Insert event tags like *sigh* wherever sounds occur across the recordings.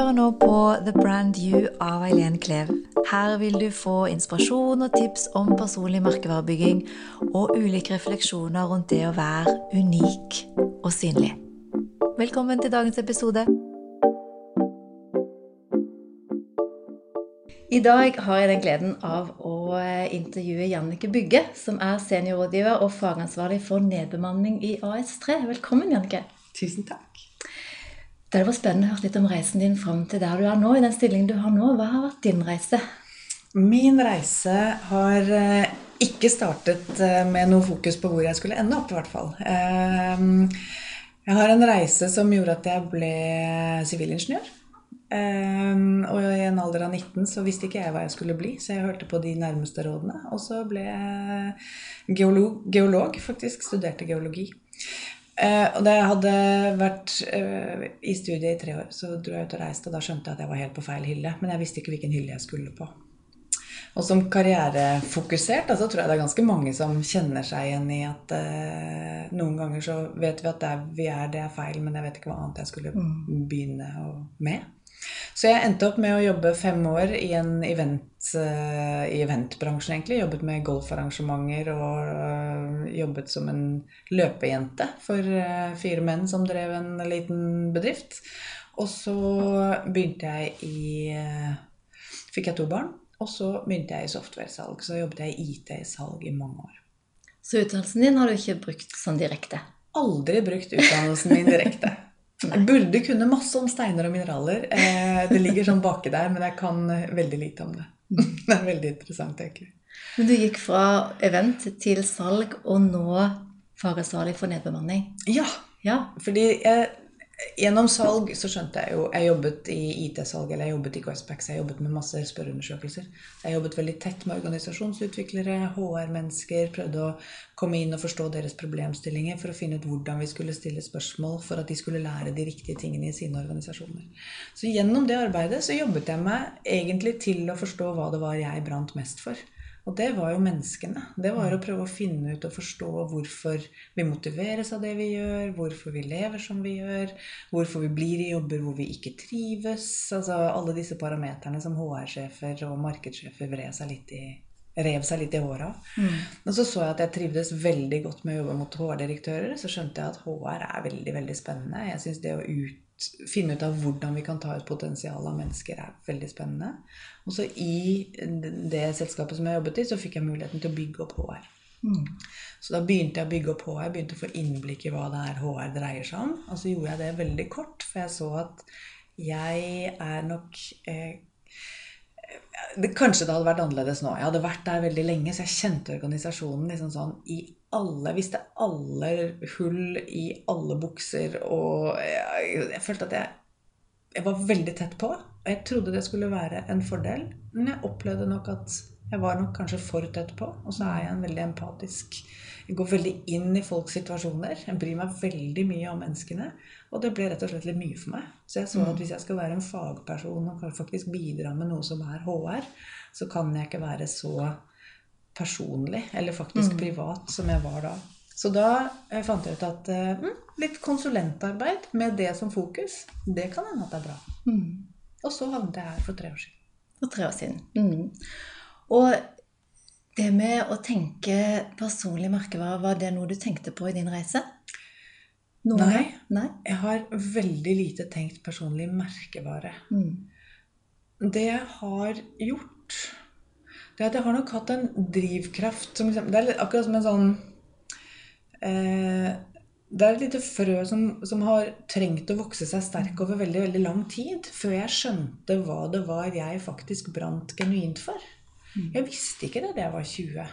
hører nå på The Brand You av Eileen Klev. Her vil du få inspirasjon og tips om personlig merkevarebygging og ulike refleksjoner rundt det å være unik og synlig. Velkommen til dagens episode. I dag har jeg den gleden av å intervjue Jannike Bygge, som er seniorrådgiver og fagansvarlig for nedbemanning i AS3. Velkommen, Jannike. Tusen takk. Det var spennende å høre litt om reisen din fram til der du er nå. i den stillingen du har nå. Hva har vært din reise? Min reise har eh, ikke startet eh, med noe fokus på hvor jeg skulle ende opp, i hvert fall. Ehm, jeg har en reise som gjorde at jeg ble sivilingeniør. Ehm, og i en alder av 19 så visste ikke jeg hva jeg skulle bli, så jeg hørte på de nærmeste rådene. Og så ble jeg geolog, geolog faktisk. Studerte geologi. Eh, og da jeg hadde vært eh, i studiet i tre år, så dro jeg ut og reiste. Og da skjønte jeg at jeg var helt på feil hylle. Men jeg visste ikke hvilken hylle jeg skulle på. Og som karrierefokusert så tror jeg det er ganske mange som kjenner seg igjen i at eh, noen ganger så vet vi at det vi er, det er feil, men jeg vet ikke hva annet jeg skulle mm. begynne med. Så jeg endte opp med å jobbe fem år i en event, uh, i eventbransjen, egentlig. Jobbet med golfarrangementer og uh, jobbet som en løpejente for uh, fire menn som drev en liten bedrift. Og så begynte jeg i Fikk jeg to barn. Og så begynte jeg i software-salg. Så jobbet jeg i IT-salg i mange år. Så utdannelsen din har du ikke brukt sånn direkte? Aldri brukt utdannelsen min direkte. *laughs* Jeg burde kunne masse om steiner og mineraler. Eh, det ligger sånn baki der, men jeg kan veldig lite om det. *laughs* Det er veldig interessant, egentlig. Men du gikk fra event til salg, og nå fagansvarlig for nedbemanning? Ja. ja. Fordi jeg Gjennom salg så skjønte jeg jo Jeg jobbet i IT-salg, eller jeg jobbet i Questback, jeg jobbet med masse spørreundersøkelser. Jeg jobbet veldig tett med organisasjonsutviklere, HR-mennesker. Prøvde å komme inn og forstå deres problemstillinger for å finne ut hvordan vi skulle stille spørsmål for at de skulle lære de riktige tingene i sine organisasjoner. Så gjennom det arbeidet så jobbet jeg meg egentlig til å forstå hva det var jeg brant mest for. Og det var jo menneskene. Det var å prøve å finne ut og forstå hvorfor vi motiveres av det vi gjør, hvorfor vi lever som vi gjør, hvorfor vi blir i jobber hvor vi ikke trives. Altså alle disse parameterne som HR-sjefer og markedssjefer vred seg litt i rev seg litt i håra. Mm. Og så så jeg at jeg trivdes veldig godt med å jobbe mot HR-direktører. Så skjønte jeg at HR er veldig veldig spennende. Jeg synes det å ut finne ut av hvordan vi kan ta ut potensialet av mennesker, er veldig spennende. Og så i det selskapet som jeg jobbet i, så fikk jeg muligheten til å bygge opp HR. Mm. Så da begynte jeg å bygge opp HR, begynte å få innblikk i hva det er HR dreier seg om. Og så gjorde jeg det veldig kort, for jeg så at jeg er nok eh, det, Kanskje det hadde vært annerledes nå. Jeg hadde vært der veldig lenge, så jeg kjente organisasjonen liksom sånn i alle Visste alle hull i alle bukser. Og jeg, jeg følte at jeg, jeg var veldig tett på. Og jeg trodde det skulle være en fordel, men jeg opplevde nok at jeg var nok kanskje for tett på. Og så er jeg en veldig empatisk Jeg går veldig inn i folks situasjoner. Jeg bryr meg veldig mye om menneskene. Og det ble rett og slett litt mye for meg. Så jeg så at mm. hvis jeg skal være en fagperson og faktisk bidra med noe som er HR, så kan jeg ikke være så personlig, eller faktisk mm. privat, som jeg var da. Så da jeg fant jeg ut at uh, litt konsulentarbeid med det som fokus, det kan hende at det er bra. Mm. Og så havnet jeg her for tre år siden. For tre år siden. Mm. Og det med å tenke personlig merkevare, var det noe du tenkte på i din reise? Nei, Nei, Jeg har veldig lite tenkt personlig merkevare. Mm. Det jeg har gjort, at jeg har nok hatt en drivkraft som liksom, Det er akkurat som en sånn eh, Det er et lite frø som, som, har trengt å vokse seg sterk over veldig, veldig lang tid før jeg skjønte hva det var jeg faktisk brant genuint for. Mm. Jeg visste ikke det da jeg var 20.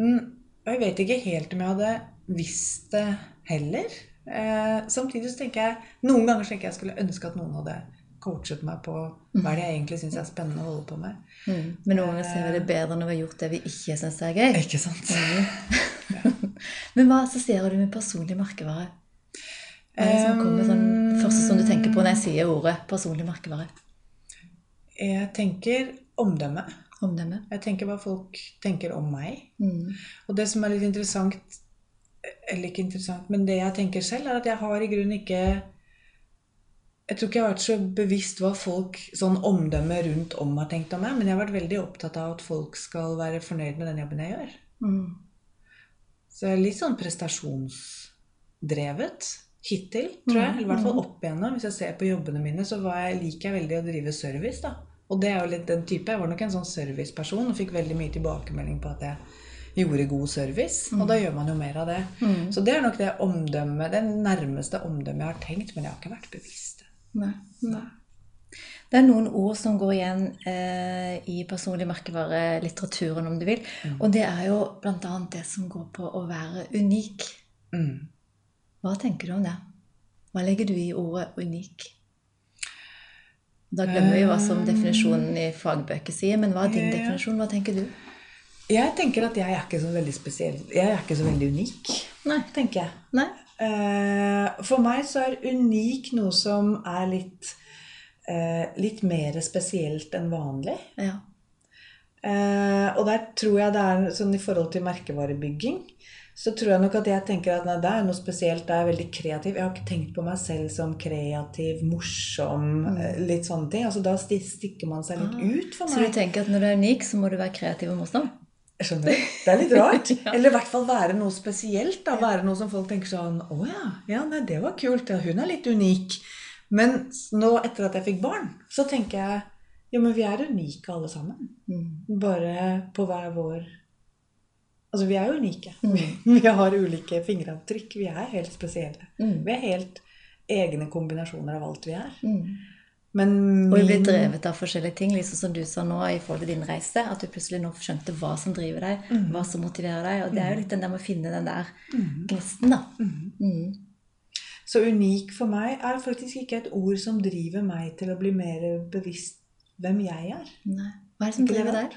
Og jeg vet ikke helt om jeg hadde visst det heller. Eh, samtidig så tenker jeg noen ganger tenker jeg skulle ønske at noen hadde coachet meg på hva det jeg egentlig syns er spennende å holde på med. Mm. Men noen ganger ser vi det bedre når vi har gjort det vi ikke syns er gøy. Ikke sant? Mm. *laughs* Men hva assosierer du med personlig merkevare? Hva er det som kommer sånn, første som du tenker på når jeg sier ordet personlig merkevare? Jeg tenker omdømme. Omdømme. Jeg tenker hva folk tenker om meg. Mm. Og det som er litt interessant eller ikke interessant, men det jeg tenker selv, er at jeg har i grunnen ikke jeg tror ikke jeg har vært så bevisst hva folk, sånn omdømme rundt om har tenkt om meg, men jeg har vært veldig opptatt av at folk skal være fornøyd med den jobben jeg gjør. Mm. Så jeg er litt sånn prestasjonsdrevet hittil, tror jeg. Eller i hvert fall opp igjennom. Hvis jeg ser på jobbene mine, så var jeg, liker jeg veldig å drive service, da. Og det er jo litt den type. Jeg var nok en sånn serviceperson og fikk veldig mye tilbakemelding på at jeg gjorde god service. Og da gjør man jo mer av det. Mm. Så det er nok det omdømmet, det nærmeste omdømmet jeg har tenkt, men jeg har ikke vært bevisst. Nei. Nei. Det er noen ord som går igjen eh, i personlig merkevarelitteraturen, om du vil. Og det er jo bl.a. det som går på å være unik. Mm. Hva tenker du om det? Hva legger du i ordet unik? Da glemmer vi hva som definisjonen i fagbøker sier, men hva er din definisjon? Hva tenker du? Jeg tenker at jeg er ikke så veldig spesiell. Jeg er ikke så veldig unik, Nei. tenker jeg. Nei? Eh, For meg så er unik noe som er litt, eh, litt mer spesielt enn vanlig. Ja. Eh, og der tror jeg det er sånn i forhold til merkevarebygging, så tror jeg nok at jeg tenker at nei, det er noe spesielt, det er veldig kreativ. Jeg har ikke tenkt på meg selv som kreativ, morsom, eh, litt sånne ting. Altså da stikker man seg litt Ah. ut for meg. Så du tenker at når du er unik, så må du være kreativ og morsom? Skjønner du? Det er litt rart. *laughs* Eller i hvert fall være noe spesielt. da, Være noe som folk tenker sånn Å ja, ja nei, det var kult. Ja, hun er litt unik. Men nå etter at jeg fikk barn, så tenker jeg jo, men vi er unike alle sammen. Mm. Bare på hver vår Altså, vi er jo unike. Mm. Vi *laughs* har ulike fingeravtrykk. Vi er helt spesielle. Mm. Vi er helt egne kombinasjoner av alt vi er. Mm. Men Og vi blir drevet av forskjellige ting, liksom som du sa nå i forhold til din reise. At du plutselig nå skjønte hva som driver deg, Mm. hva som motiverer deg. Og det er jo litt den der med å finne den der Mhm. gnisten, da. Mhm. Mm. Så unik for meg er faktisk ikke et ord som driver meg til å bli mer bevisst hvem jeg er. Nei. Hva er det som Ikke driver deg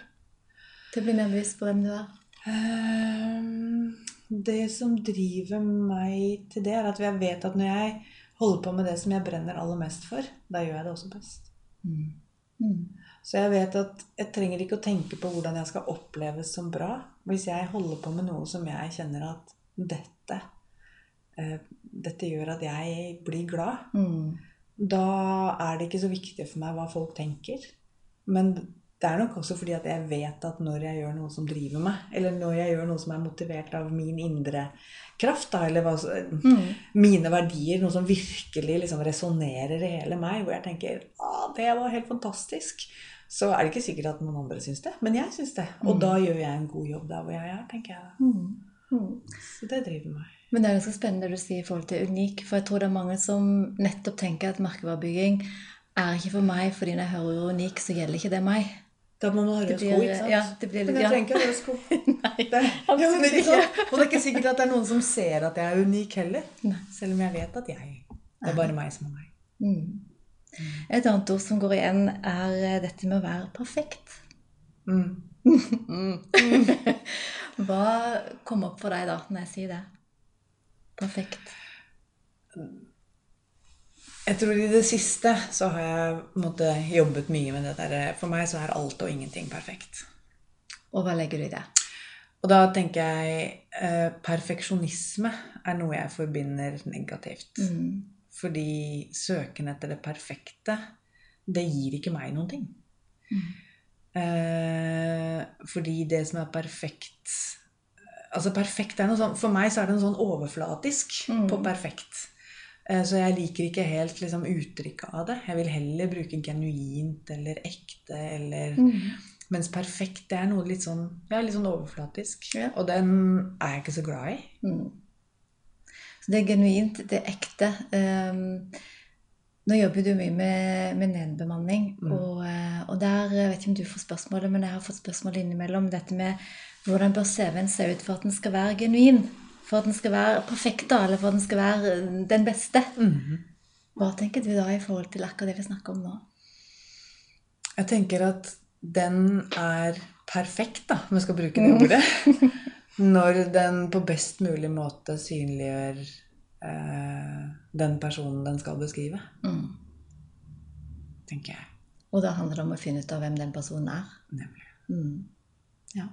til å bli mer bevisst på hvem du er? Um, Det som driver meg til det, er at jeg vet at når jeg holder på med det som jeg brenner aller mest for, da gjør jeg det også best. Mm. Mm. Så jeg vet at jeg trenger ikke å tenke på hvordan jeg skal oppleves som bra. Hvis jeg holder på med noe som jeg kjenner at dette uh, Dette gjør at jeg blir glad, Mm. da er det ikke så viktig for meg hva folk tenker. Men det er nok også fordi at jeg vet at når jeg gjør noe som driver meg, eller når jeg gjør noe som er motivert av min indre kraft, da, eller hva, Mm. mine verdier, noe som virkelig liksom resonnerer i hele meg, hvor jeg tenker ah, det var helt fantastisk, så er det ikke sikkert at noen andre syns det. Men jeg syns det. Og Mm. da gjør jeg en god jobb der hvor jeg er, tenker jeg. Mm. Mm. Så det driver meg. Men det er ganske spennende det du sier i forhold til unik. For jeg tror det er mange som nettopp tenker at merkevarebygging er ikke for meg, fordi når jeg hører unik, så gjelder ikke det meg. Da må man ha røde sko, ikke sant? ja, det blir litt- Men jeg trenger ikke ha røde sko. *laughs* Nei, Det, ja, men ikke ikke. Og det er ikke sikkert at det er noen som ser at jeg er unik heller. Nei. Selv om jeg vet at jeg Det er bare meg som er meg. Mm. Et annet ord som går igjen, er eh, dette med å være perfekt. Mm. *laughs* Hva kom opp for deg da, når jeg sier det? Perfekt. Jeg tror i det siste så har jeg måtte, jobbet mye med det der. For meg så er alt og ingenting perfekt. Og hva legger du i det? Og da tenker jeg eh, perfeksjonisme er noe jeg forbinder negativt. Mm. Fordi søken etter det perfekte, det gir ikke meg noen ting. Mm. Eh, fordi det som er perfekt Altså perfekt er noe sånn For meg så er det noe sånn overflatisk Mm. på perfekt. Eh, så jeg liker ikke helt liksom, uttrykket av det. Jeg vil heller bruke genuint eller ekte eller Mm. Mens perfekt det er noe litt sånn, ja, litt sånn overflatisk. Ja. Og den er jeg ikke så glad i. Mm. Så det er genuint, det er ekte. Um, nå jobber du mye med, med nedbemanning, Mm. og, eh, og der jeg vet ikke om du får spørsmålet, men jeg har fått spørsmål innimellom dette med hvordan bør CV-en se ut for at den skal være genuin? For at den skal være perfekt, da, eller for at den skal være eh, den beste? Hva tenker du da i forhold til akkurat det vi snakker om nå? Jeg tenker at den er perfekt, da, om jeg skal bruke det ordet. *laughs* Når den på best mulig måte synliggjør eh, den personen den skal beskrive, Mm. tenker jeg. Og da handler det om å finne ut av hvem den personen er. Nemlig. Mm. Ja.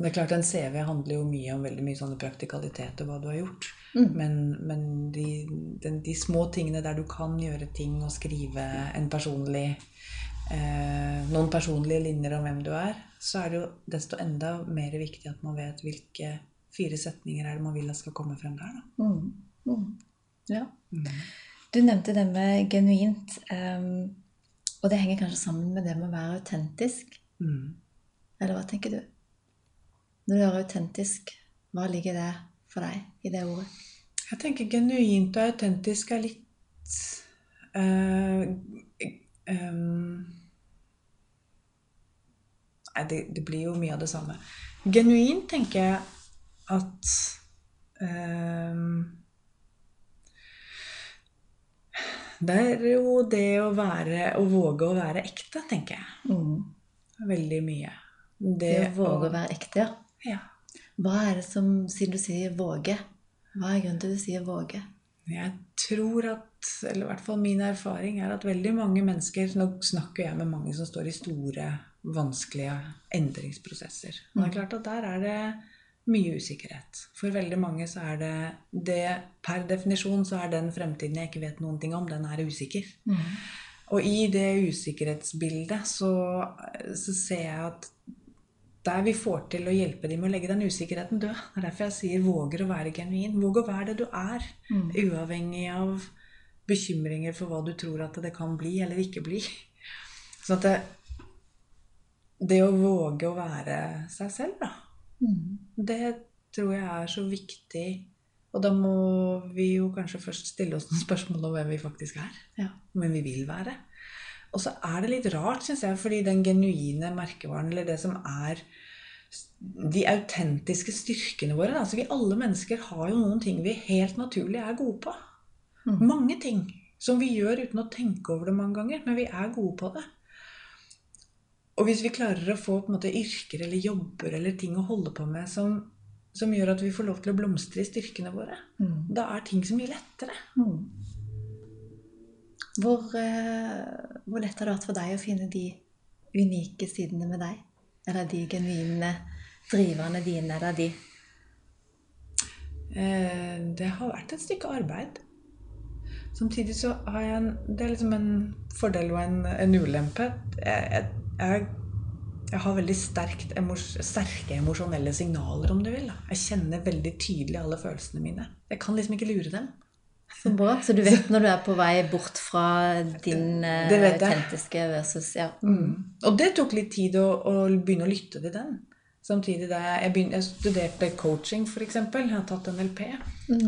Det er klart En CV handler jo mye om veldig mye sånne praktikaliteter, hva du har gjort. Mm. Men, men de, de, de små tingene der du kan gjøre ting og skrive en personlig eh, noen personlige linjer om hvem du er, så er det jo desto enda mer viktig at man vet hvilke fire setninger er det man vil at skal komme frem der. Mm. Mm. Ja. Mm. Du nevnte det med genuint. Um, og det henger kanskje sammen med det med å være autentisk. Mm. Eller hva tenker du? Når du hører autentisk, hva ligger det for deg i det ordet? Jeg tenker genuint og autentisk er litt uh, um, Nei, det, det blir jo mye av det samme. Genuint tenker jeg at um, Det er jo det å være Å våge å være ekte, tenker jeg. Mm. Veldig mye. Det å våge å være ekte, ja. Ja. Hva er det som, siden du sier våge, hva er grunnen til du sier våge? Jeg tror at, eller i hvert fall min erfaring er at veldig mange mennesker Nå snakker jeg med mange som står i store, vanskelige endringsprosesser. Og det er klart at der er det mye usikkerhet. For veldig mange så er det, det Per definisjon så er den fremtiden jeg ikke vet noen ting om, den er usikker. Mm. Og i det usikkerhetsbildet så, så ser jeg at der vi får til å hjelpe dem med å legge den usikkerheten død. Det er derfor jeg sier våger å være genuin. Våg å være det du er. Mm. Uavhengig av bekymringer for hva du tror at det kan bli eller ikke bli. Så at det, det å våge å være seg selv, da, Mm. det tror jeg er så viktig. Og da må vi jo kanskje først stille oss noen spørsmål om hvem vi faktisk er. Ja. Hvem vi vil være. Og så er det litt rart, syns jeg, fordi den genuine merkevaren, eller det som er de autentiske styrkene våre altså Vi alle mennesker har jo noen ting vi helt naturlig er gode på. Mm. Mange ting som vi gjør uten å tenke over det mange ganger, men vi er gode på det. Og hvis vi klarer å få måte yrker eller jobber eller ting å holde på med som, som gjør at vi får lov til å blomstre i styrkene våre, Mm. da er ting så mye lettere. Mm. Hvor, eh, hvor lett har det vært for deg å finne de unike sidene med deg? Eller de genuine driverne dine, eller de Eh, det har vært et stykke arbeid. Samtidig så har jeg en Det er liksom en fordel og en, en ulempe. Jeg, jeg, jeg, har veldig emos, sterke emosjonelle signaler, om du vil. Jeg kjenner veldig tydelig alle følelsene mine. Jeg kan liksom ikke lure dem. Så bra. Så du vet når du er på vei bort fra din eh, autentiske versus Ja. Og det tok litt tid å, å begynne å lytte til den. Samtidig da jeg, begynte, jeg studerte coaching, f.eks. Jeg har tatt NLP.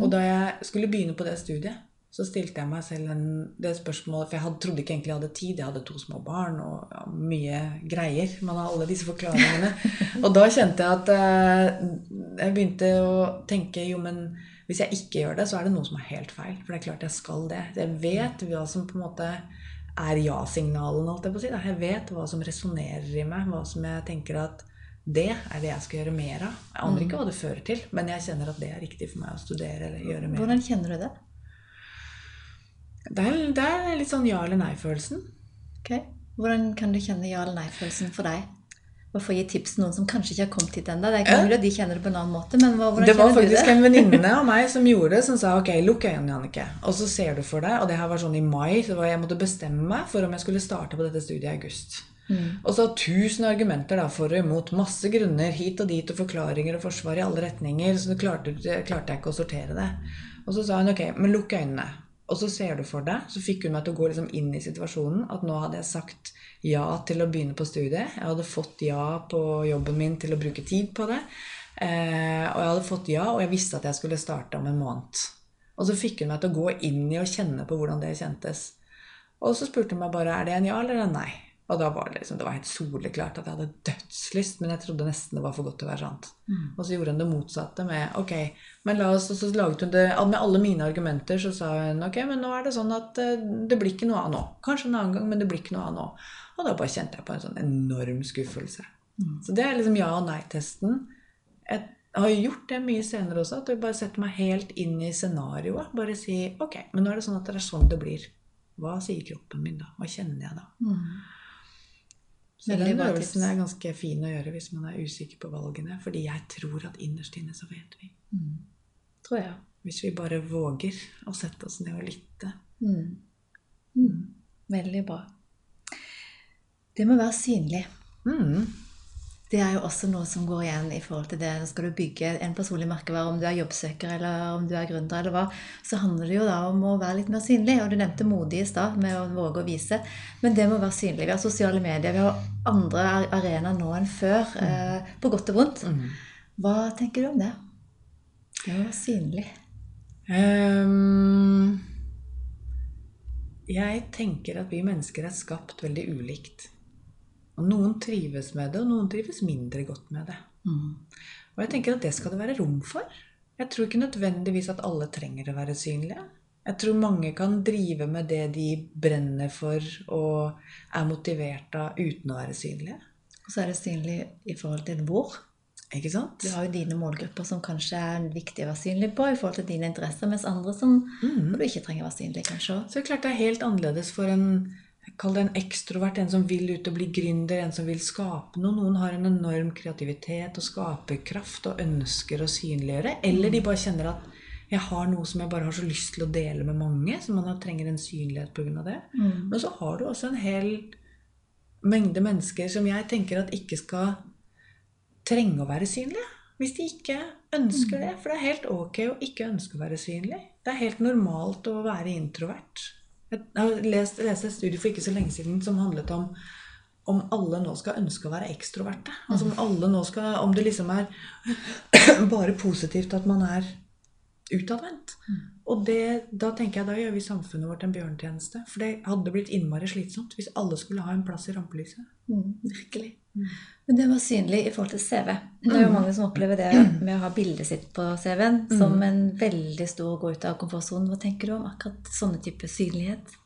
Og da jeg skulle begynne på det studiet, så stilte jeg meg selv en, det spørsmålet For jeg hadde, trodde ikke egentlig jeg hadde tid. Jeg hadde to små barn og ja, mye greier. Man har alle disse forklaringene. *laughs* og da kjente jeg at eh, Jeg begynte å tenke jo, men hvis jeg ikke gjør det, så er det noe som er helt feil. For det er klart jeg skal det. Jeg vet hva som på en måte er ja-signalen, holdt jeg på å si. Jeg vet hva som resonnerer i meg, hva som jeg tenker at det er det jeg skal gjøre mer av. Jeg aner ikke hva det fører til, men jeg kjenner at det er riktig for meg å studere eller gjøre mer. Hvordan kjenner du det? Det er, det er litt sånn ja eller nei-følelsen. Ok. Hvordan kan du kjenne ja- eller nei-følelsen for deg? Å gi tips til noen som kanskje ikke har kommet hit ennå. Det Ja. de kjenner det på en annen måte, men hvordan Det kjenner du faktisk det? en venninne *laughs* av meg som gjorde det, som sa ok, lukk øynene, Jannicke. Og så ser du for deg, og det her var sånn i mai, så var jeg måtte bestemme meg for om jeg skulle starte på dette studiet i august. Mm. Og så tusen argumenter da, for og imot. Masse grunner hit og dit og forklaringer og forsvar i alle retninger. Så klarte, klarte jeg ikke å sortere det. Og så sa hun ok, men lukk øynene. Og så ser du for deg, så fikk hun meg til å gå liksom inn i situasjonen, at nå hadde jeg sagt ja til å begynne på studiet. Jeg hadde fått ja på jobben min til å bruke tid på det. Eh, og jeg hadde fått ja, og jeg visste at jeg skulle starte om en måned. Og så fikk hun meg til å gå inn i og kjenne på hvordan det kjentes. Og så spurte hun meg bare er det en ja eller en nei. Og da var det liksom, det var helt soleklart at jeg hadde dødslyst, men jeg trodde nesten det var for godt til å være sant. Og så gjorde hun det motsatte med ok, men la oss, og så laget hun det med alle mine argumenter. Så sa hun ok, men nå er det sånn at eh, det blir ikke noe av nå. Kanskje en annen gang, men det blir ikke noe av nå. Og da bare kjente jeg på en sånn enorm skuffelse. Så det er liksom ja- og nei-testen. Jeg har gjort det mye senere også, at jeg bare setter meg helt inn i scenarioet. Bare si ok, men nå er det sånn at det er sånn det blir. Hva sier kroppen min da? Hva kjenner jeg da? Mm. Så Veldig den øvelsen er ganske fin å gjøre hvis man er usikker på valgene. Fordi jeg tror at innerst inne så vet vi. Mm. Tror jeg. Hvis vi bare våger å sette oss ned og lytte. Mm. Mm. Veldig bra. Det må være synlig. Mm. Det er jo også noe som går igjen i forhold til det. Nå skal du bygge en personlig merkevare, om du er jobbsøker eller om du er gründer, eller hva, så handler det jo da om å være litt mer synlig. Og du nevnte modig i stad, med å våge å vise. Men det må være synlig. Vi har sosiale medier, vi har andre arenaer nå enn før. Eh, på godt og vondt. Mm. Hva tenker du om det? Det å være synlig. Um, jeg tenker at vi mennesker er skapt veldig ulikt. Og noen trives med det, og noen trives mindre godt med det. Mm. Og jeg tenker at det skal det være rom for. Jeg tror ikke nødvendigvis at alle trenger å være synlige. Jeg tror mange kan drive med det de brenner for og er motivert av uten å være synlige. Og så er det synlig i forhold til hvor. Ikke sant? Du har jo dine målgrupper som kanskje er viktig å være synlig på i forhold til dine interesser, mens andre som mm. du ikke trenger å være synlig, kanskje. Så det er klart det er helt annerledes for en Kall det en ekstrovert, en som vil ut og bli gründer, en som vil skape noe. Noen har en enorm kreativitet og skaperkraft og ønsker å synliggjøre. Eller de bare kjenner at jeg har noe som jeg bare har så lyst til å dele med mange, så man trenger en synlighet pga. det. Mm. Men så har du også en hel mengde mennesker som jeg tenker at ikke skal trenge å være synlige. Hvis de ikke ønsker det. For det er helt ok å ikke ønske å være synlig. Det er helt normalt å være introvert. Jeg har lest, leste et studie for ikke så lenge siden som handlet om om alle nå skal ønske å være ekstroverte. Altså om alle nå skal Om det liksom er *clears throat* bare positivt at man er utadvendt. Og det, da tenker jeg da gjør vi samfunnet vårt en bjørnetjeneste. For det hadde blitt innmari slitsomt hvis alle skulle ha en plass i rampelyset. Mm, virkelig. Mm. Men det var synlig i forhold til CV. Det er jo mange som opplever det *clears throat* med å ha bildet sitt på CV-en som Mm. en veldig stor gå ut av komfortsonen. Hva tenker du om akkurat sånne typer synlighet?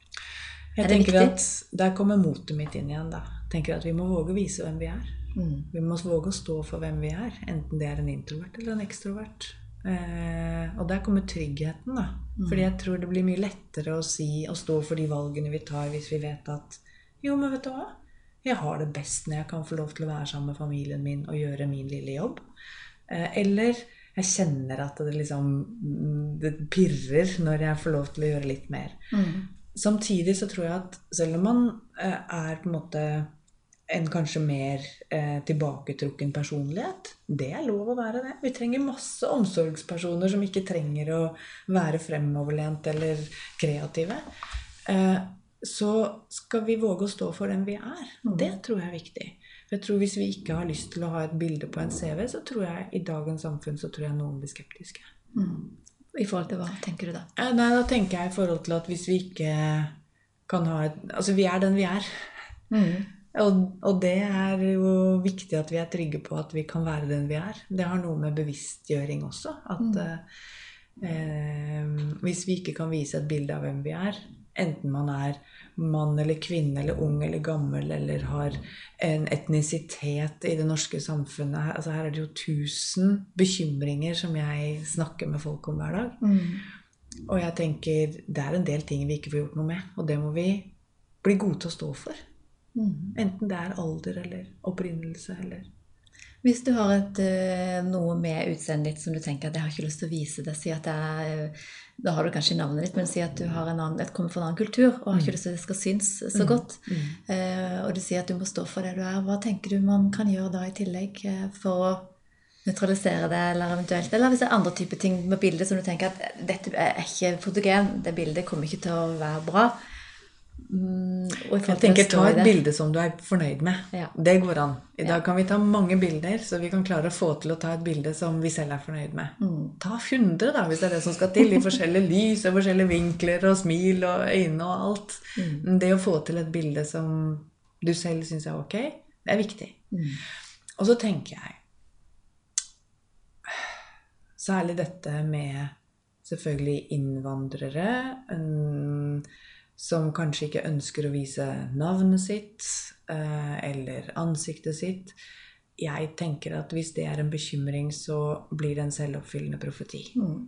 Jeg Er tenker at Der kommer motet mitt inn igjen. da. Tenker at Vi må våge å vise hvem vi er. Mm. Vi må våge å stå for hvem vi er. Enten det er en introvert eller en ekstrovert. Eh, og der kommer tryggheten. da. Fordi jeg tror det blir mye lettere å si og stå for de valgene vi tar, hvis vi vet at jo, men vet du hva? Jeg har det best når jeg kan få lov til å være sammen med familien min og gjøre min lille jobb. Eh, eller jeg kjenner at det liksom mm, det pirrer når jeg får lov til å gjøre litt mer. Mm. Samtidig så tror jeg at selv om man eh, er på en måte en kanskje mer eh, tilbaketrukken personlighet, det er lov å være det. Vi trenger masse omsorgspersoner som ikke trenger å være fremoverlent eller kreative. Eh, så skal vi våge å stå for den vi er. Det tror jeg er viktig. For jeg tror Hvis vi ikke har lyst til å ha et bilde på en CV, så tror jeg i dagens samfunn så tror jeg noen blir skeptiske. Mm. I forhold til hva tenker du da? Eh, Nei, da tenker jeg i forhold til at hvis vi ikke kan ha et Altså, vi er den vi er. Mm. Og, og det er jo viktig at vi er trygge på at vi kan være den vi er. Det har noe med bevisstgjøring også. At mm. eh, hvis vi ikke kan vise et bilde av hvem vi er, enten man er mann eller kvinne eller ung eller gammel eller har en etnisitet i det norske samfunnet altså Her er det jo tusen bekymringer som jeg snakker med folk om hver dag. Mm. Og jeg tenker det er en del ting vi ikke får gjort noe med, og det må vi bli gode til å stå for. Mm. Enten det er alder eller opprinnelse eller Hvis du har et, eh, noe med utseendet ditt som du tenker at jeg har ikke lyst til å vise det, si at det er, da har du kanskje navnet ditt, men si at du har en annen, et kommer fra en annen kultur og har ikke lyst til at det skal synes så godt, eh, og du sier at du må stå for det du er, hva tenker du man kan gjøre da i tillegg eh, for å nøytralisere det, eller eventuelt, eller hvis det er andre typer ting med bildet som du tenker at dette er ikke fotogen, det bildet kommer ikke til å være bra. Mm, og i forhold Jeg tenker ta et bilde som du er fornøyd med. Ja. Det går an. I dag kan vi ta mange bilder, så vi kan klare å få til å ta et bilde som vi selv er fornøyd med. Mm. Ta 100, da, hvis det er det som skal til. I forskjellige *laughs* lys og forskjellige vinkler og smil og øyne og alt. Mm. Det å få til et bilde som du selv syns er ok, det er viktig. Mm. Og så tenker jeg Særlig dette med selvfølgelig innvandrere mm, som kanskje ikke ønsker å vise navnet sitt eh, eller ansiktet sitt. Jeg tenker at hvis det er en bekymring, så blir det en selvoppfyllende profeti. Mm.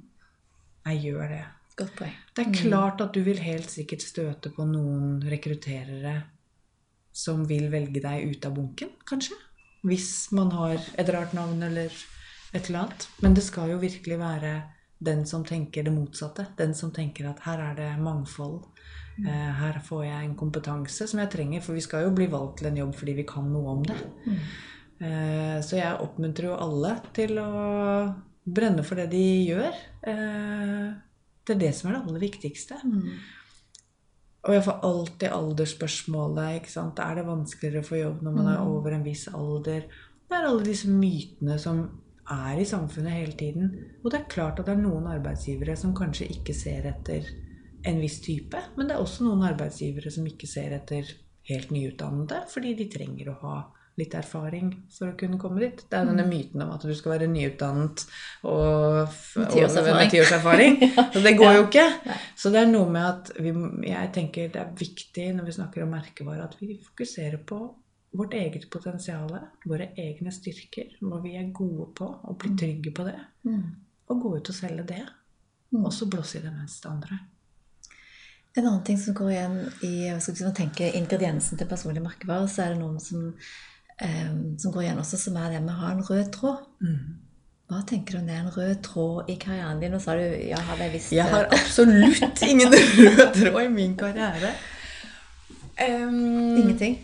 Jeg gjør det. Godt poeng. Det er klart at du vil helt sikkert støte på noen rekrutterere som vil velge deg ut av bunken, kanskje. Hvis man har et rart navn eller et eller annet. Men det skal jo virkelig være den som tenker det motsatte. Den som tenker at her er det mangfold. Mm. her får jeg en kompetanse som jeg trenger, for vi skal jo bli valgt til en jobb fordi vi kan noe om det. Mm. så jeg oppmuntrer jo alle til å brenne for det de gjør. Eh, det er det som er det aller viktigste. Og jeg får alltid aldersspørsmålet. ikke sant? Er det vanskeligere å få jobb når man er over en viss alder? Det er alle disse mytene som er i samfunnet hele tiden. Og det er klart at det er noen arbeidsgivere som kanskje ikke ser etter en viss type, men det er også noen arbeidsgivere som ikke ser etter helt nyutdannede, fordi de trenger å ha litt erfaring for å kunne komme dit. Det er denne myten om at du skal være nyutdannet og, Med tiårserfaring. erfaring. *laughs* Så det går jo ikke. Så det er noe med at vi, jeg tenker det er viktig når vi snakker om merkevare, at vi fokuserer på vårt eget potensial, våre egne styrker, hva vi er gode på, og bli trygge på det. Og gå ut og selge det. Og så blåse i det meste andre. En annen ting som går igjen i vi man tenker ingrediensen til personlig merkevare, så er det noen som, eh, som går igjen også, som er det med å ha en rød tråd. Hva tenker du om det er en rød tråd i karrieren din? Nå sa du ja, har jeg visst Jeg har absolutt *laughs* ingen rød tråd i min karriere. Um, ingenting.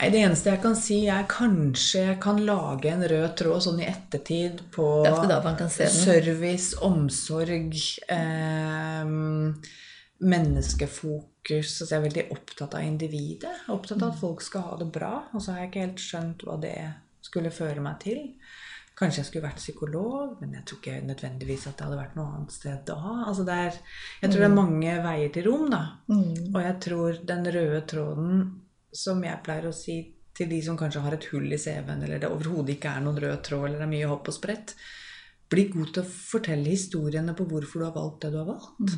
Nei, Det eneste jeg kan si, er kanskje jeg kan lage en rød tråd sånn i ettertid på er service, omsorg, eh, menneskefokus. Altså jeg er veldig opptatt av individet. Opptatt av at folk skal ha det bra. Og så har jeg ikke helt skjønt hva det skulle føre meg til. Kanskje jeg skulle vært psykolog, men jeg tror ikke nødvendigvis at det hadde vært noe annet sted da. Altså det er, jeg tror det er mange veier til rom, da. Og jeg tror den røde tråden som jeg pleier å si til de som kanskje har et hull i CV-en, eller det overhodet ikke er noen rød tråd, eller det er mye hopp og sprett, bli god til å fortelle historiene på hvorfor du har valgt det du har valgt.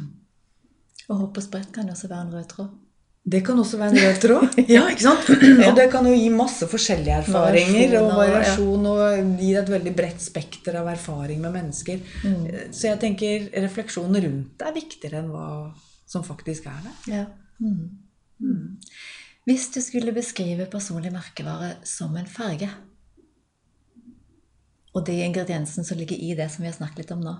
Og hopp og sprett kan også være en rød tråd. Det kan også være en rød tråd. *laughs* Ja, ikke sant? *clears throat* Og det kan jo gi masse forskjellige erfaringer og variasjon og gi et veldig bredt spekter av erfaring med mennesker. Mm. Så jeg tenker refleksjonen rundt det er viktigere enn hva som faktisk er det. Ja. Mm. Hvis du skulle beskrive personlig merkevare som en farge, og de ingrediensene som ligger i det som vi har snakket litt om nå,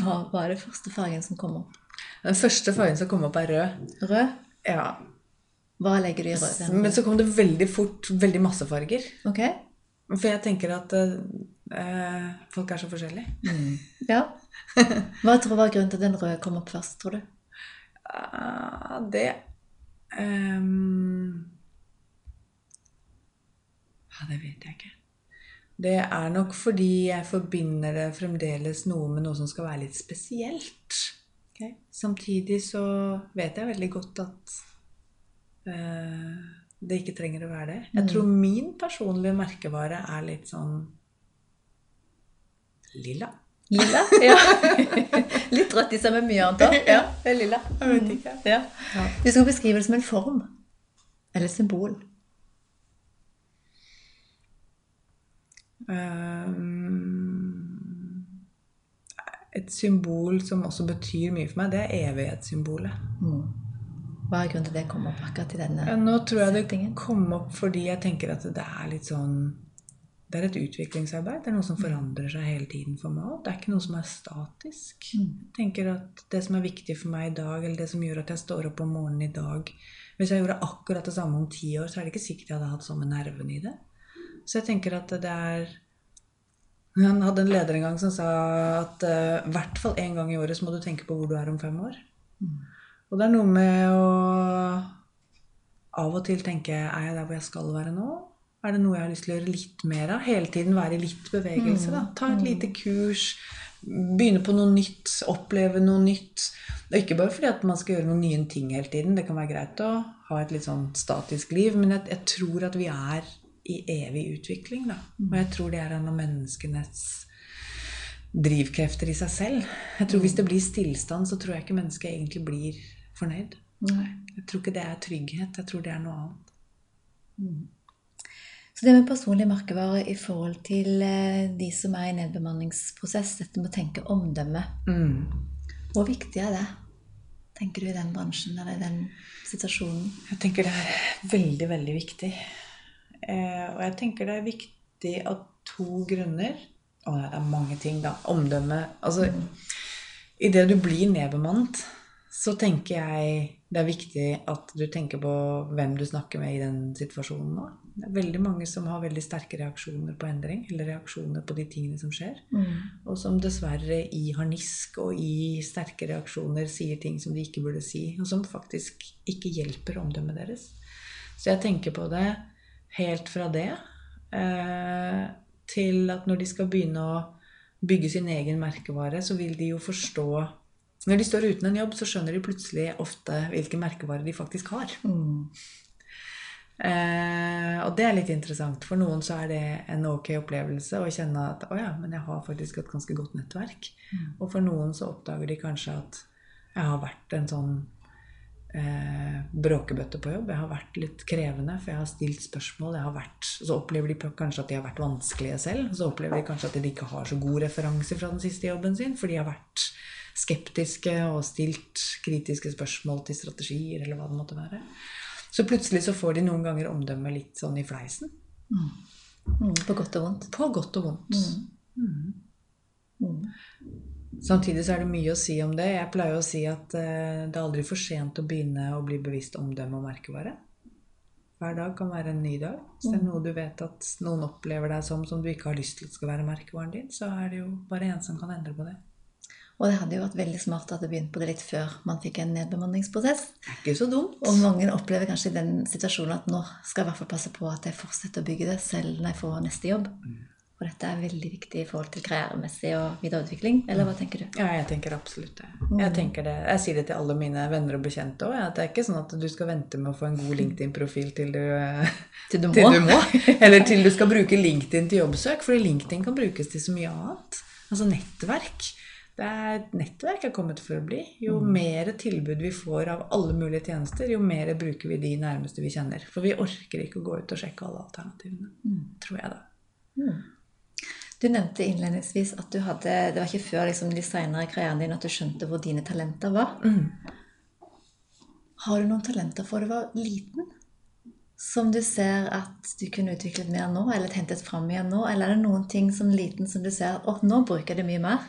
hva, hva er det første fargen som kommer opp? Den første fargen som kom opp, er rød. Rød? Ja, Hva legger du i rød? Den Men så kom det veldig fort veldig masse farger. Ok? For jeg tenker at eh, folk er så forskjellige. Ja. Hva tror du var grunnen til at den røde kom opp først, tror du? Ah, det ehm, Ja, det vet jeg ikke. Det er nok fordi jeg forbinder det fremdeles noe med noe som skal være litt spesielt. Samtidig så vet jeg veldig godt at uh, det ikke trenger å være det. Jeg tror min personlige merkevare er litt sånn lilla. Lilla? Ja. *laughs* Litt rødt i seg med mye annet òg. Ja, det er lilla. Jeg vet ikke. Ja. Ja. Vi skal beskrive det som en form. Eller symbol. Ehm, et symbol som også betyr mye for meg, det er evighetssymbolet. Hva er grunnen til det kom opp akkurat i denne Ja, nå tror jeg det kom opp fordi jeg tenker at det er litt sånn Det er et utviklingsarbeid. Det er noe som forandrer seg hele tiden for meg. Det er ikke noe som er statisk. Jeg tenker at Det som er viktig for meg i dag, eller det som gjør at jeg står opp om morgenen i dag Hvis jeg gjorde akkurat det samme om ti år, så er det ikke sikkert jeg hadde hatt samme nerven i det. Så jeg tenker at det er Han hadde en leder en gang som sa at i i hvert fall én gang i året så må du tenke på hvor du er om fem år. Og det er noe med å av og til tenke Er jeg der hvor jeg skal være nå? Er det noe jeg har lyst til å gjøre litt mer av? Hele tiden være i litt bevegelse. da. Ta et lite kurs. Begynne på noe nytt. Oppleve noe nytt. Og ikke bare fordi at man skal gjøre noen nye ting hele tiden. Det kan være greit å ha et litt sånn statisk liv, men jeg, jeg tror at vi er i evig utvikling. da. Og jeg tror det er en av menneskenes drivkrefter i seg selv. Jeg tror Hvis det blir stillstand, så tror jeg ikke mennesket egentlig blir fornøyd. Jeg tror ikke det er trygghet. Jeg tror det er noe annet. Så det med personlig merkevare i forhold til eh, de som er i nedbemanningsprosess, dette med å tenke omdømme, Mm. hvor viktig er det? Tenker du i den bransjen eller i den situasjonen? Jeg tenker det er veldig, veldig viktig. Eh, og jeg tenker det er viktig av to grunner. Å, nei, det er mange ting, da. Omdømme Altså, idet du blir nedbemannet, så tenker jeg det er viktig at du tenker på hvem du snakker med i den situasjonen nå. Det er veldig mange som har veldig sterke reaksjoner på endring, eller reaksjoner på de tingene som skjer. Og som dessverre i harnisk og i sterke reaksjoner sier ting som de ikke burde si, og som faktisk ikke hjelper omdømmet deres. Så jeg tenker på det helt fra det eh, til at når de skal begynne å bygge sin egen merkevare, så vil de jo forstå Når de står uten en jobb, så skjønner de plutselig ofte hvilken merkevare de faktisk har. Eh, og det er litt interessant. For noen så er det en ok opplevelse å kjenne at å ja, men jeg har faktisk et ganske godt nettverk. Og for noen så oppdager de kanskje at jeg har vært en sånn eh, bråkebøtte på jobb. Jeg har vært litt krevende, for jeg har stilt spørsmål. Jeg har vært, så opplever de kanskje at de har vært vanskelige selv. Så opplever de kanskje at de ikke har så god referanse fra den siste jobben sin, for de har vært skeptiske og stilt kritiske spørsmål til strategier, eller hva det måtte være. Så plutselig så får de noen ganger omdømmet litt sånn i fleisen. Mm, på godt og vondt. På godt og vondt. Mm. Samtidig så er det mye å si om det. Jeg pleier å si at eh, det er aldri for sent å begynne å bli bevisst omdømme og merkevare. Hver dag kan være en ny dag. Hvis det er noe du vet at noen opplever deg som som du ikke har lyst til skal være merkevaren din, så er det jo bare en som kan endre på det. Og det hadde jo vært veldig smart at det begynte på det litt før man fikk en nedbemanningsprosess. Det er ikke så dumt. Og mange opplever kanskje i den situasjonen at nå skal jeg i hvert fall passe på at jeg fortsetter å bygge det selv når jeg får neste jobb. Og dette er veldig viktig i forhold til karrieremessig og videreutvikling. Eller hva tenker du? Ja, jeg tenker absolutt det. Jeg, tenker det. jeg sier det til alle mine venner og bekjente òg. Det er ikke sånn at du skal vente med å få en god LinkedIn-profil til du, *laughs* Til til du må. *laughs* Eller til du skal bruke LinkedIn til jobbsøk. For LinkedIn kan brukes til så mye annet. Altså nettverk. Det er, nettverk er kommet for å bli. Jo mer tilbud vi får av alle mulige tjenester, jo mer bruker vi de nærmeste vi kjenner. For vi orker ikke å gå ut og sjekke alle alternativene. Tror jeg, da. Du nevnte innledningsvis at du hadde, det var ikke før liksom, de seinere karrieren din at du skjønte hvor dine talenter var. Har du noen talenter for du var liten? Som du ser at du kunne utviklet mer nå, eller hentet fram igjen nå? Eller er det noen ting som liten som du ser at nå bruker jeg det mye mer?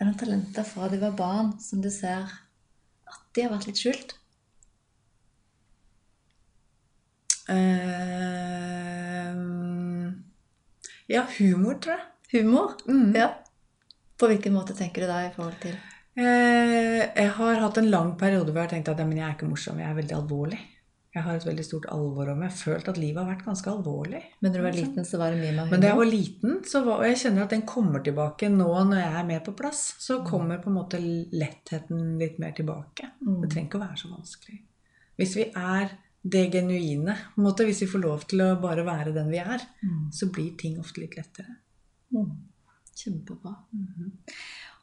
Er det noen talenter fra de var barn som du ser at de har vært litt skjult? Uh, ja, humor, tror jeg. Humor? Mm. Ja. På hvilken måte tenker du da i forhold til uh, jeg har hatt en lang periode hvor jeg har tenkt at ja, men jeg er ikke morsom, jeg er veldig alvorlig. Jeg har et veldig stort alvor om meg. Jeg har følt at livet har vært ganske alvorlig. Men når du var liten, så var det mye med humor? Men da jeg var liten, så var, og jeg kjenner at den kommer tilbake nå når jeg er mer på plass, så kommer på en måte lettheten litt mer tilbake. Det trenger ikke å være så vanskelig. Hvis vi er det genuine, på en måte, hvis vi får lov til å bare være den vi er, så blir ting ofte litt lettere. Mm. Kjempebra.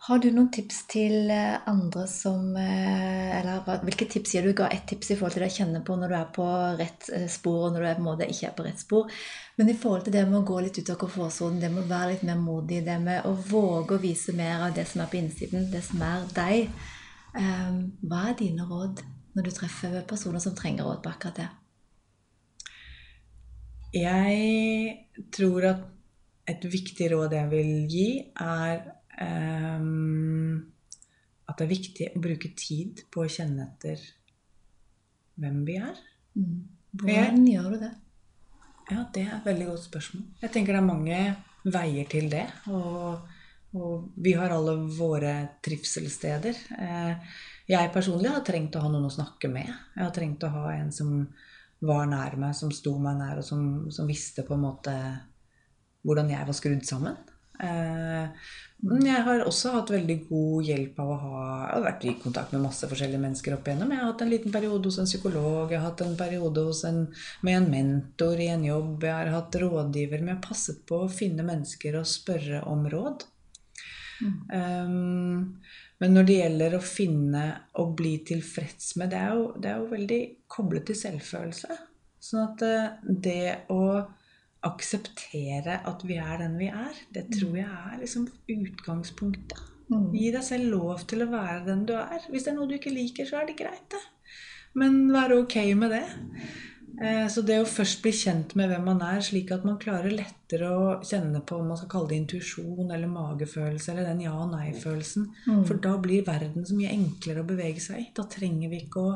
Har du noen tips til eh, andre som eh, Eller hvilke tips gir du? Ga ett tips i forhold til det å kjenne på når du er på rett eh, spor, og når du er på en måte ikke er på rett spor. Men i forhold til det med å gå litt ut av komfortsonen, det med å være litt mer modig, det med å våge å vise mer av det som er på innsiden, det som er deg, eh, hva er dine råd når du treffer personer som trenger råd på akkurat det? Jeg tror at et viktig råd jeg vil gi, er ehm, at det er viktig å bruke tid på å kjenne etter hvem vi er. Hvordan gjør du det? Ja, det er et veldig godt spørsmål. Jeg tenker det er mange veier til det. Og, og vi har alle våre trivselssteder. Eh, Jeg personlig har trengt å ha noen å snakke med. Jeg har trengt å ha en som var nær meg, som sto meg nær, og som, som visste på en måte hvordan jeg var skrudd sammen. Eh, Men jeg har også hatt veldig god hjelp av å ha Jeg har vært i kontakt med masse forskjellige mennesker opp igjennom. Jeg har hatt en liten periode hos en psykolog, jeg har hatt en periode en, med en mentor i en jobb, jeg har hatt rådgiver, men jeg har passet på å finne mennesker og spørre om råd. Um, men når det gjelder å finne og bli tilfreds med, det er jo, det er jo veldig koblet til selvfølelse. Sånn at eh, det å akseptere at vi er den vi er, det tror jeg er liksom utgangspunktet. Gi deg selv lov til å være den du er. Hvis det er noe du ikke liker, så er det greit, det. Men være ok med det. Eh, Så det å først bli kjent med hvem man er, slik at man klarer lettere å kjenne på om man skal kalle det intuisjon eller magefølelse eller den ja- og nei-følelsen. Mm. For da blir verden så mye enklere å bevege seg i. Da trenger vi ikke å,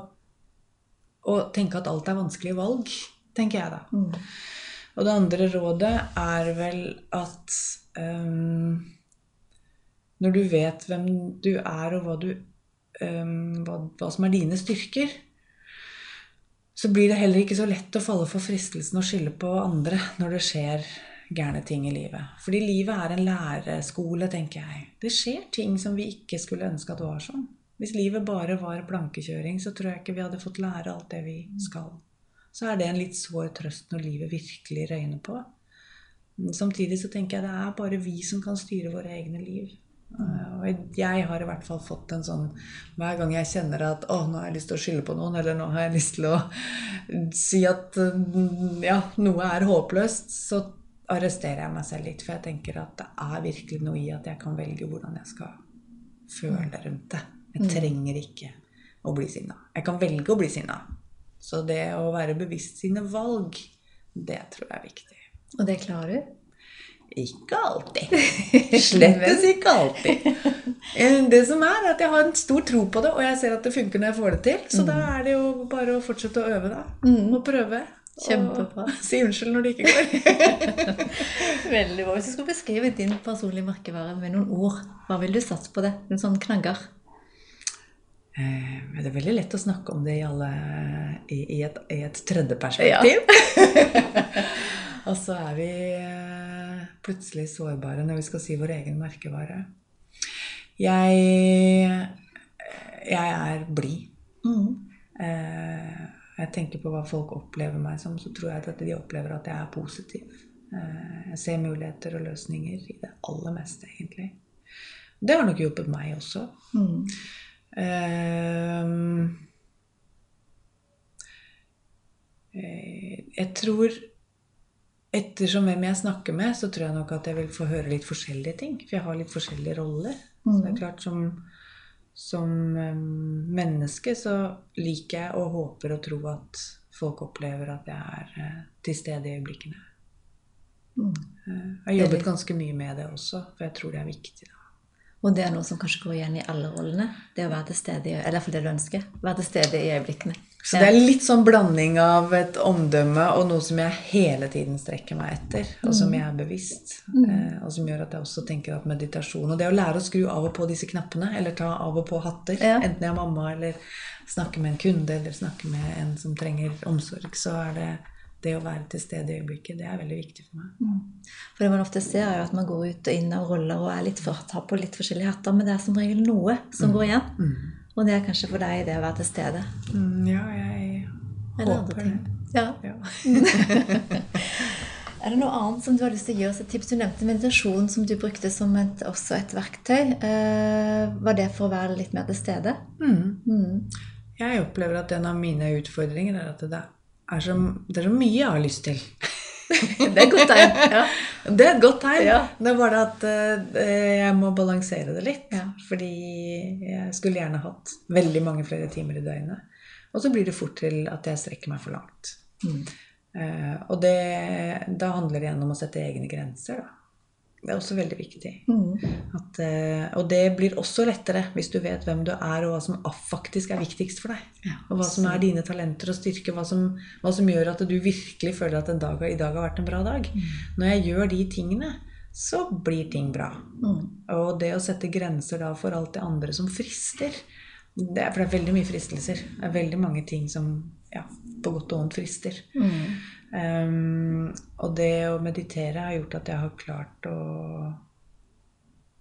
å tenke at alt er vanskelige valg, tenker jeg da. Mm. Og det andre rådet er vel at um, når du vet hvem du er, og hva, du, um, hva, hva som er dine styrker, så blir det heller ikke så lett å falle for fristelsen å skylde på andre når det skjer gærne ting i livet. Fordi livet er en læreskole, tenker jeg. Det skjer ting som vi ikke skulle ønske at det var sånn. Hvis livet bare var plankekjøring, så tror jeg ikke vi hadde fått lære alt det vi skal. Så er det en litt sår trøst når livet virkelig røyner på. Samtidig så tenker jeg det er bare vi som kan styre våre egne liv. Eh, Og jeg har i hvert fall fått en sånn Hver gang jeg kjenner at å, nå har jeg lyst til å skylde på noen, eller nå har jeg lyst til å si at mm, ja, noe er håpløst, så arresterer jeg meg selv litt. For jeg tenker at det er virkelig noe i at jeg kan velge hvordan jeg skal føle rundt det. Jeg trenger ikke å bli sinna. Jeg kan velge å bli sinna. Så det å være bevisst sine valg, det tror jeg er viktig. Og det klarer du? Ikke alltid. *laughs* Slettes ikke alltid. Eh, Det som er, er at jeg har en stor tro på det, og jeg ser at det funker når jeg får det til. Så da er det jo bare å fortsette å øve, da. Og prøve. Kjempebra. Og *laughs* si unnskyld når det ikke går. *laughs* Veldig bra. Hvis du skulle beskrive din personlige merkevare med noen ord, hva ville du satt på det? En sånn knagger? Eh, det er veldig lett å snakke om det i, alle, i, i, et, i et tredje perspektiv. *laughs* og så er vi eh, plutselig sårbare når vi skal si vår egen merkevare. Jeg, jeg er blid. Eh, jeg tenker på hva folk opplever meg som, så tror jeg at de opplever at jeg er positiv. Jeg ser muligheter og løsninger i det aller meste, egentlig. Det har nok hjulpet meg også. Mm. Eh, jeg tror Ettersom hvem jeg snakker med, så tror jeg nok at jeg vil få høre litt forskjellige ting. For jeg har litt forskjellige roller. Så det er klart som, som menneske så liker jeg og håper og tror at folk opplever at jeg er eh, til stede i øyeblikkene. Mm. Eh, Jeg har jobbet ganske mye med det også, for jeg tror det er viktig. da. Og det er noe som kanskje går igjen i alle rollene. Det å være til stede i, eller fall det du ønsker. Være til stede i øyeblikkene. Så det er litt sånn blanding av et omdømme og noe som jeg hele tiden strekker meg etter, og som jeg er bevisst. Eh, og som gjør at jeg også tenker at meditasjon Og det å lære å skru av og på disse knappene, eller ta av og på hatter, Ja. enten jeg er mamma eller snakker med en kunde eller snakker med en som trenger omsorg, så er det det å være til stede i øyeblikket, det er veldig viktig for meg. For det man ofte ser, er jo at man går ut og inn av roller og er litt for, tar på litt forskjellige hatter, men det er som regel noe som går igjen. Og det er kanskje for deg det å være til stede. Mm, ja, jeg Eller håper det. Ja. Ja. *laughs* Er det noe annet som du har lyst til å gi oss et tips? Du nevnte meditasjon som du brukte som et, også et verktøy. Eh, var det for å være litt mer til stede? Mm. Mm. Jeg opplever at en av mine utfordringer er at det er så, det er så mye jeg har lyst til. *laughs* Det er et godt tegn. Ja. Det er et godt tegn. Ja. Det er bare at eh, jeg må balansere det litt. Ja. Fordi jeg skulle gjerne hatt veldig mange flere timer i døgnet. Og så blir det fort til at jeg strekker meg for langt. Mm. Eh, og det, da handler det igjen om å sette egne grenser. Da. Det er også veldig viktig. Mm. At, eh, og det blir også lettere hvis du vet hvem du er, og hva som faktisk er viktigst for deg. Ja, og hva som er dine talenter og styrker. Hva som, hva som gjør at du virkelig føler at en dag, i dag har vært en bra dag. Når jeg gjør de tingene, så blir ting bra. Mm. Og det å sette grenser da for alt det andre som frister det er, For det er veldig mye fristelser. Det er veldig mange ting som ja, på godt og vondt frister. Mm. Um, og det å meditere har gjort at jeg har klart å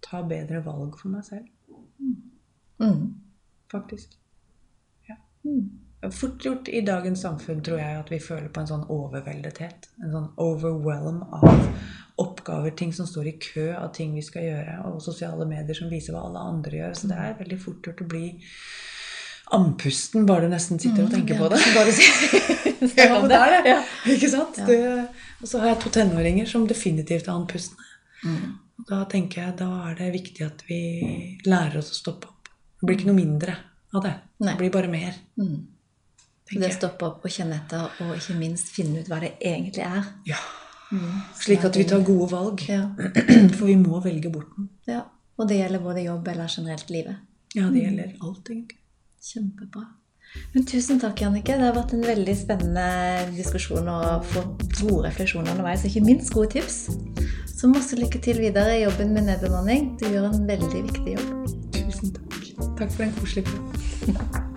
ta bedre valg for meg selv, Mm. faktisk. Ja. Mm. Fort gjort i dagens samfunn tror jeg at vi føler på en sånn overveldethet. En sånn overwhelm av oppgaver, ting som står i kø av ting vi skal gjøre, og sosiale medier som viser hva alle andre gjør. Så det er veldig fort gjort å bli andpusten bare du nesten sitter og tenker på det. Bare si, Ja, men det er det. Ja. Ikke sant? Det, og så har jeg to tenåringer som definitivt er andpustne. Mm. Da tenker jeg, da er det viktig at vi lærer oss å stoppe opp. Det blir ikke noe mindre av det. Nei. Det blir bare mer. Mm. Det å stoppe opp og kjenne etter, og ikke minst finne ut hva det egentlig er. Ja. Slik at vi tar gode valg. Ja. *clears throat* For vi må velge bort den. ja. Og det gjelder både jobb eller generelt livet. Ja, det gjelder alt, egentlig. Kjempebra. Men tusen takk, Jannike. Det har vært en veldig spennende diskusjon og gode refleksjoner underveis, og ikke minst gode tips. Så masse lykke til videre i jobben med nedbemanning. Du gjør en veldig viktig jobb. Tusen takk. Takk for en koselig prat.